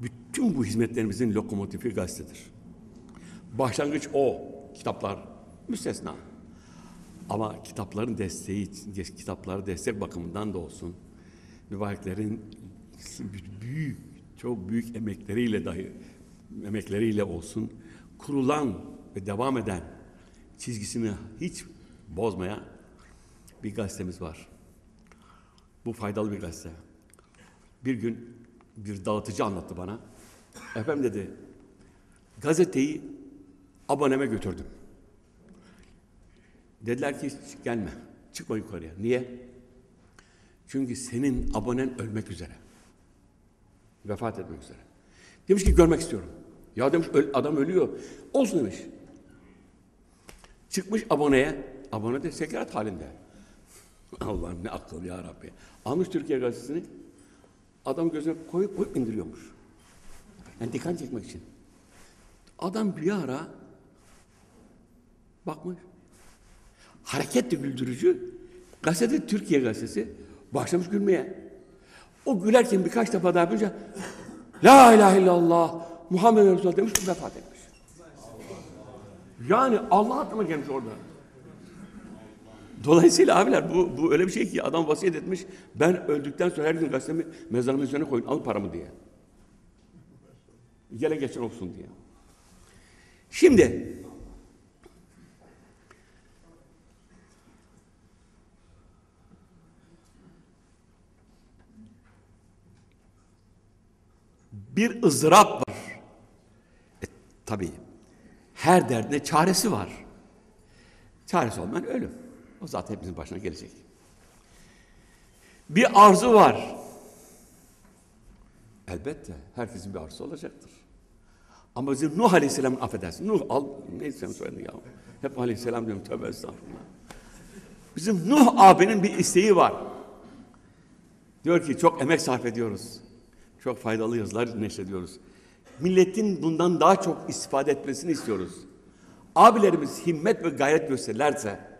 Bütün bu hizmetlerimizin lokomotifi gazetedir. Başlangıç o. Kitaplar müstesna. Ama kitapların desteği, kitapları destek bakımından da olsun. Mübareklerin büyük, çok büyük emekleriyle dahi, emekleriyle olsun kurulan ve devam eden çizgisini hiç bozmayan bir gazetemiz var. Bu faydalı bir gazete. Bir gün bir dağıtıcı anlattı bana. Efendim dedi, gazeteyi aboneme götürdüm. Dediler ki gelme, çıkma yukarıya. Niye? Çünkü senin abonen ölmek üzere. Vefat etmek üzere. Demiş ki görmek istiyorum. Ya demiş adam ölüyor. Olsun demiş. Çıkmış aboneye. Abone de sekarat halinde. Allah'ım ne akıl ya Rabbi. Almış Türkiye gazetesini. Adam gözüne koyup koyup indiriyormuş. Yani dikkat çekmek için. Adam bir ara bakmış. Hareketli güldürücü gazete Türkiye gazetesi başlamış gülmeye. O gülerken birkaç defa daha yapınca La ilahe illallah Muhammed Resulullah demiş vefat etmiş. Yani Allah aklıma gelmiş orada. Dolayısıyla abiler bu, bu öyle bir şey ki adam vasiyet etmiş. Ben öldükten sonra her gün gazetemi mezarımın üzerine koyun al paramı diye. Gele geçen olsun diye. Şimdi bir ızdırap var. E, tabii her derdine çaresi var. Çaresi olmayan ölüm. O zaten hepimizin başına gelecek. Bir arzu var. Elbette herkesin bir arzusu olacaktır. Ama bizim Nuh Aleyhisselam affedersin. Nuh al neyse söyledin ya. Hep Aleyhisselam diyorum tövbe estağfurullah. Bizim Nuh abinin bir isteği var. Diyor ki çok emek sarf ediyoruz. Çok faydalı yazılar neşrediyoruz. Milletin bundan daha çok istifade etmesini istiyoruz. Abilerimiz himmet ve gayret gösterirlerse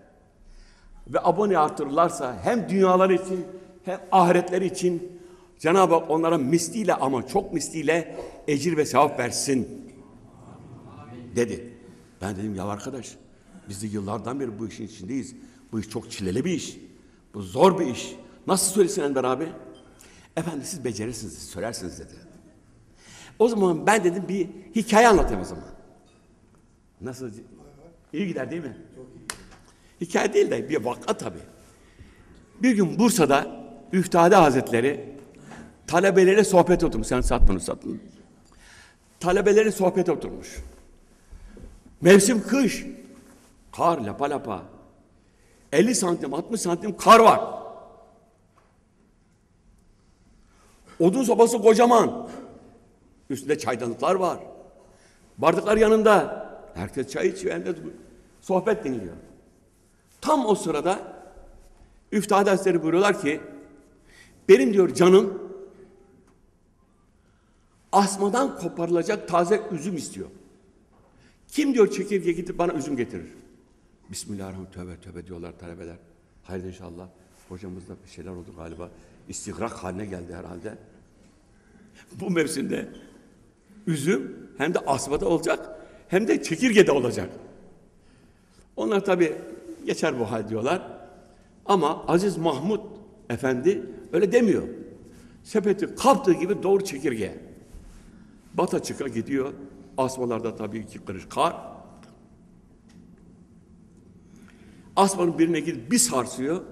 ve abone artırırlarsa hem dünyaları için hem ahiretleri için Cenab-ı Hak onlara misliyle ama çok misliyle ecir ve sevap versin dedi. Ben dedim ya arkadaş biz de yıllardan beri bu işin içindeyiz. Bu iş çok çileli bir iş. Bu zor bir iş. Nasıl söylesin Enver abi? Efendim siz becerirsiniz, siz söylersiniz dedi. O zaman ben dedim bir hikaye anlatayım o zaman. Nasıl? İyi gider değil mi? Hikaye değil de bir vaka tabii. Bir gün Bursa'da Üftade Hazretleri talebelere sohbet oturmuş. Sen sat bunu sat. Talebelere sohbet oturmuş. Mevsim kış. Kar lapa lapa. 50 santim 60 santim kar var. Odun sobası kocaman. Üstünde çaydanlıklar var. Bardaklar yanında. Herkes çay içiyor. Hem de sohbet dinliyor. Tam o sırada Üftade Hazretleri buyuruyorlar ki benim diyor canım asmadan koparılacak taze üzüm istiyor. Kim diyor çekirge gidip bana üzüm getirir? Bismillahirrahmanirrahim tövbe tövbe diyorlar talebeler. Hayır inşallah. Hocamızda bir şeyler oldu galiba. İstigrak haline geldi herhalde. Bu mevsimde üzüm hem de asmada olacak hem de çekirgede olacak. Onlar tabi geçer bu hal diyorlar. Ama Aziz Mahmud Efendi öyle demiyor. Sepeti kaptığı gibi doğru çekirge. Bata çıka gidiyor. Asmalarda tabii ki kırış kar. Asmanın birine gidip bir sarsıyor.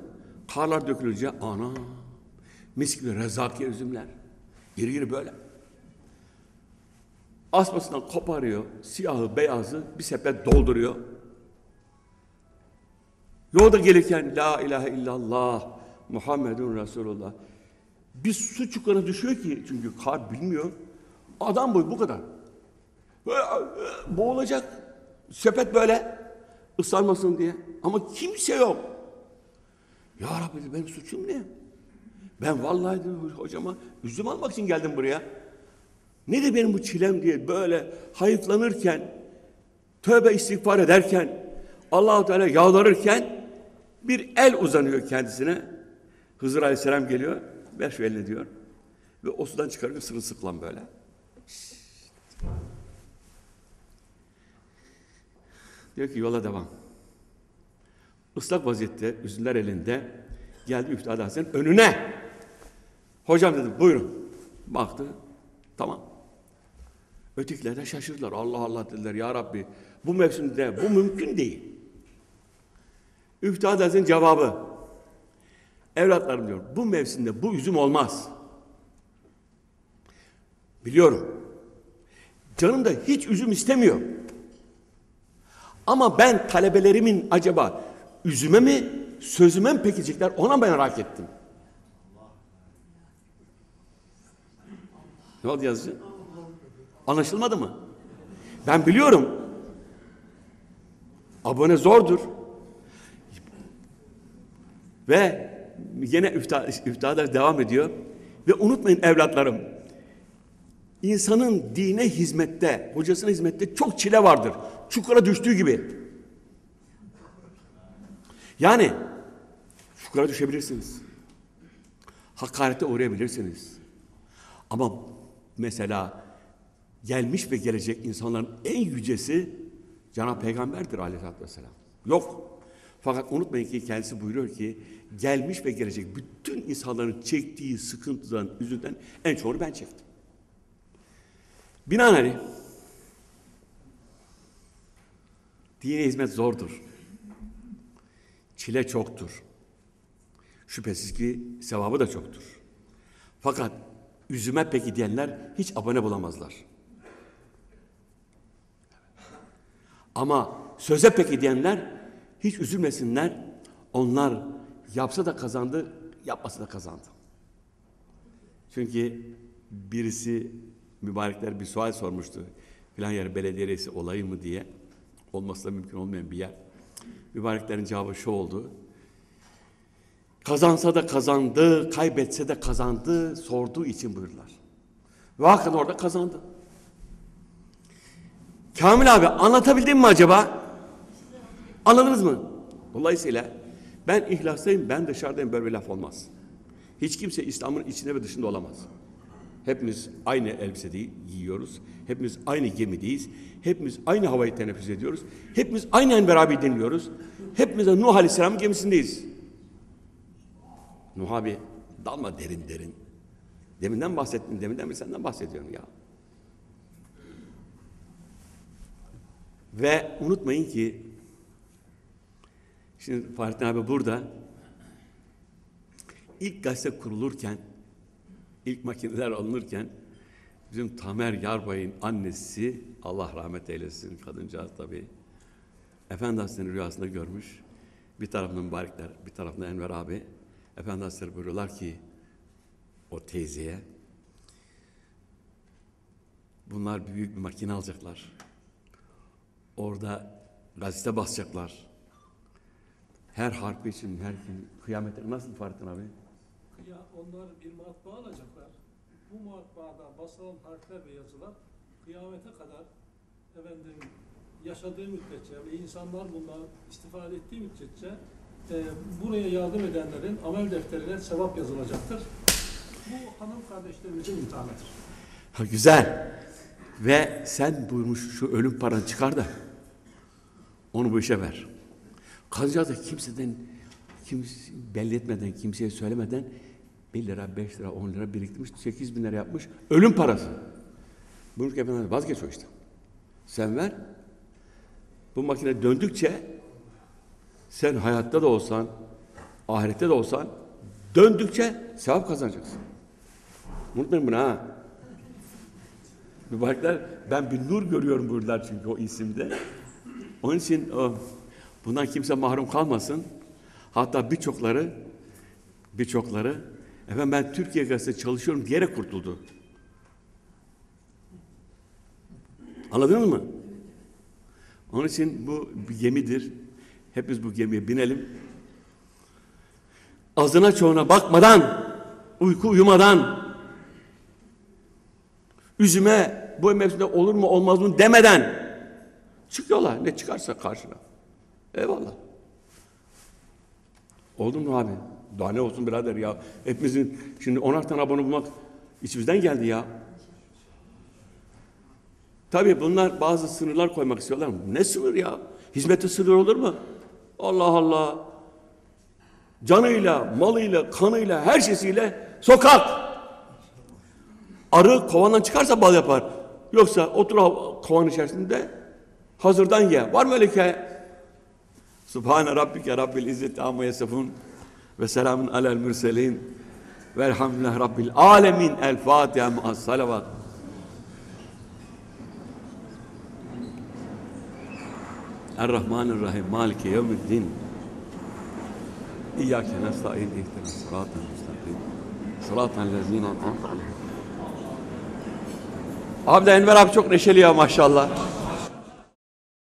Karlar dökülünce ana mis gibi rezakiye üzümler. Geri geri böyle. Asmasından koparıyor. Siyahı, beyazı bir sepet dolduruyor. Yolda gelirken La ilahe illallah Muhammedun Resulullah. Bir su çukuruna düşüyor ki çünkü kar bilmiyor. Adam boyu bu kadar. Böyle, boğulacak. Sepet böyle ıslanmasın diye. Ama kimse yok. Ya Rabbi benim suçum ne? Ben vallahi hocama üzüm almak için geldim buraya. Ne de benim bu çilem diye böyle hayıflanırken, tövbe istiğfar ederken, Allahu Teala yalvarırken bir el uzanıyor kendisine. Hızır Aleyhisselam geliyor, ver şu elini diyor. Ve o sudan çıkarıyor sırılsıklam böyle. Diyor ki yola devam. Islak vaziyette, üzümler elinde geldi Üftade Hazretleri'nin önüne. Hocam dedim buyurun. Baktı. Tamam. Ötekiler de şaşırdılar. Allah Allah dediler ya Rabbi bu mevsimde bu mümkün değil. Üftade Hazretleri'nin cevabı. Evlatlarım diyor bu mevsimde bu üzüm olmaz. Biliyorum. Canım da hiç üzüm istemiyor. Ama ben talebelerimin acaba üzüme mi sözüme mi pekecekler ona merak ettim. Ne oldu yazıcı? Anlaşılmadı mı? Ben biliyorum. Abone zordur. Ve yine ifta, iftalar devam ediyor. Ve unutmayın evlatlarım. İnsanın dine hizmette, hocasına hizmette çok çile vardır. Çukura düştüğü gibi. Yani çukura düşebilirsiniz. Hakarete uğrayabilirsiniz. Ama mesela gelmiş ve gelecek insanların en yücesi Cenab-ı Peygamber'dir aleyhissalatü vesselam. Yok. Fakat unutmayın ki kendisi buyuruyor ki gelmiş ve gelecek bütün insanların çektiği sıkıntıdan, üzüntüden en çoğunu ben çektim. Binaenaleyh dine hizmet zordur. Çile çoktur. Şüphesiz ki sevabı da çoktur. Fakat üzüme peki diyenler hiç abone bulamazlar. Ama söze peki diyenler hiç üzülmesinler. Onlar yapsa da kazandı, yapmasa da kazandı. Çünkü birisi mübarekler bir sual sormuştu. Filan yer belediye reisi olayı mı diye. Olması da mümkün olmayan bir yer. Mübareklerin cevabı şu oldu. Kazansa da kazandı, kaybetse de kazandı, sorduğu için buyurdular. Ve hakikaten orada kazandı. Kamil abi anlatabildim mi acaba? Anladınız mı? Dolayısıyla ben ihlastayım, ben dışarıdayım böyle bir laf olmaz. Hiç kimse İslam'ın içinde ve dışında olamaz. Hepimiz aynı elbise değil, giyiyoruz. Hepimiz aynı gemideyiz. Hepimiz aynı havayı teneffüs ediyoruz. Hepimiz aynı beraber dinliyoruz. Hepimiz de Nuh Aleyhisselam'ın gemisindeyiz. Nuh abi dalma derin derin. Deminden bahsettin, deminden bir senden bahsediyorum ya. Ve unutmayın ki şimdi Fahrettin abi burada ilk gazete kurulurken ilk makineler alınırken bizim Tamer Yarbay'ın annesi Allah rahmet eylesin kadıncağız tabii. Efendi Hazretleri'nin rüyasında görmüş. Bir tarafında mübarekler, bir tarafında Enver abi. Efendi Hazretleri buyuruyorlar ki o teyzeye bunlar büyük bir makine alacaklar. Orada gazete basacaklar. Her harfi için, her gün kıyamete nasıl Fahrettin abi? Ya onlar bir matbaa alacaklar. Bu matbaada basılan harfler ve yazılar kıyamete kadar efendim yaşadığı müddetçe ve insanlar bundan istifade ettiği müddetçe e, buraya yardım edenlerin amel defterine sevap yazılacaktır. Bu hanım kardeşlerimizin imtihanıdır. Ha, güzel. Ve sen buymuş şu ölüm paranı çıkar da onu bu işe ver. Kadıncağız da kimseden kimse belli etmeden, kimseye söylemeden 1 lira, 5 lira, 10 lira biriktirmiş, 8 bin lira yapmış. Ölüm parası. Buyurmuş ki efendim vazgeç o işte. Sen ver. Bu makine döndükçe sen hayatta da olsan, ahirette de olsan döndükçe sevap kazanacaksın. Unutmayın bunu ha. Mübarekler ben bir nur görüyorum buyurdular çünkü o isimde. Onun için o, bundan kimse mahrum kalmasın. Hatta birçokları birçokları efendim ben Türkiye Gazetesi çalışıyorum diyerek kurtuldu. Anladınız mı? Onun için bu bir gemidir. Hepimiz bu gemiye binelim. Azına çoğuna bakmadan, uyku uyumadan, üzüme bu mevsimde olur mu olmaz mı demeden çık yola ne çıkarsa karşına. Eyvallah. Oldu mu abi? Daha ne olsun birader ya. Hepimizin şimdi onar tane abone bulmak içimizden geldi ya. Tabii bunlar bazı sınırlar koymak istiyorlar. Ne sınır ya? Hizmete sınır olur mu? Allah Allah. Canıyla, malıyla, kanıyla, her şeysiyle sokak. Arı kovandan çıkarsa bal yapar. Yoksa otur kovan içerisinde hazırdan ye. Var mı öyle hikaye? Subhane rabbike rabbil izzeti amma yasifun ve selamun alel mürselin. Velhamdülillah rabbil alemin. El Fatiha ma'as salavat. Errahmanirrahim. Maliki yevmiddin. İyyâke nesta'in. İhdina sıratel müstakim Sıratel lezîne en'amte aleyhim. Abi de Enver abi çok neşeli ya maşallah.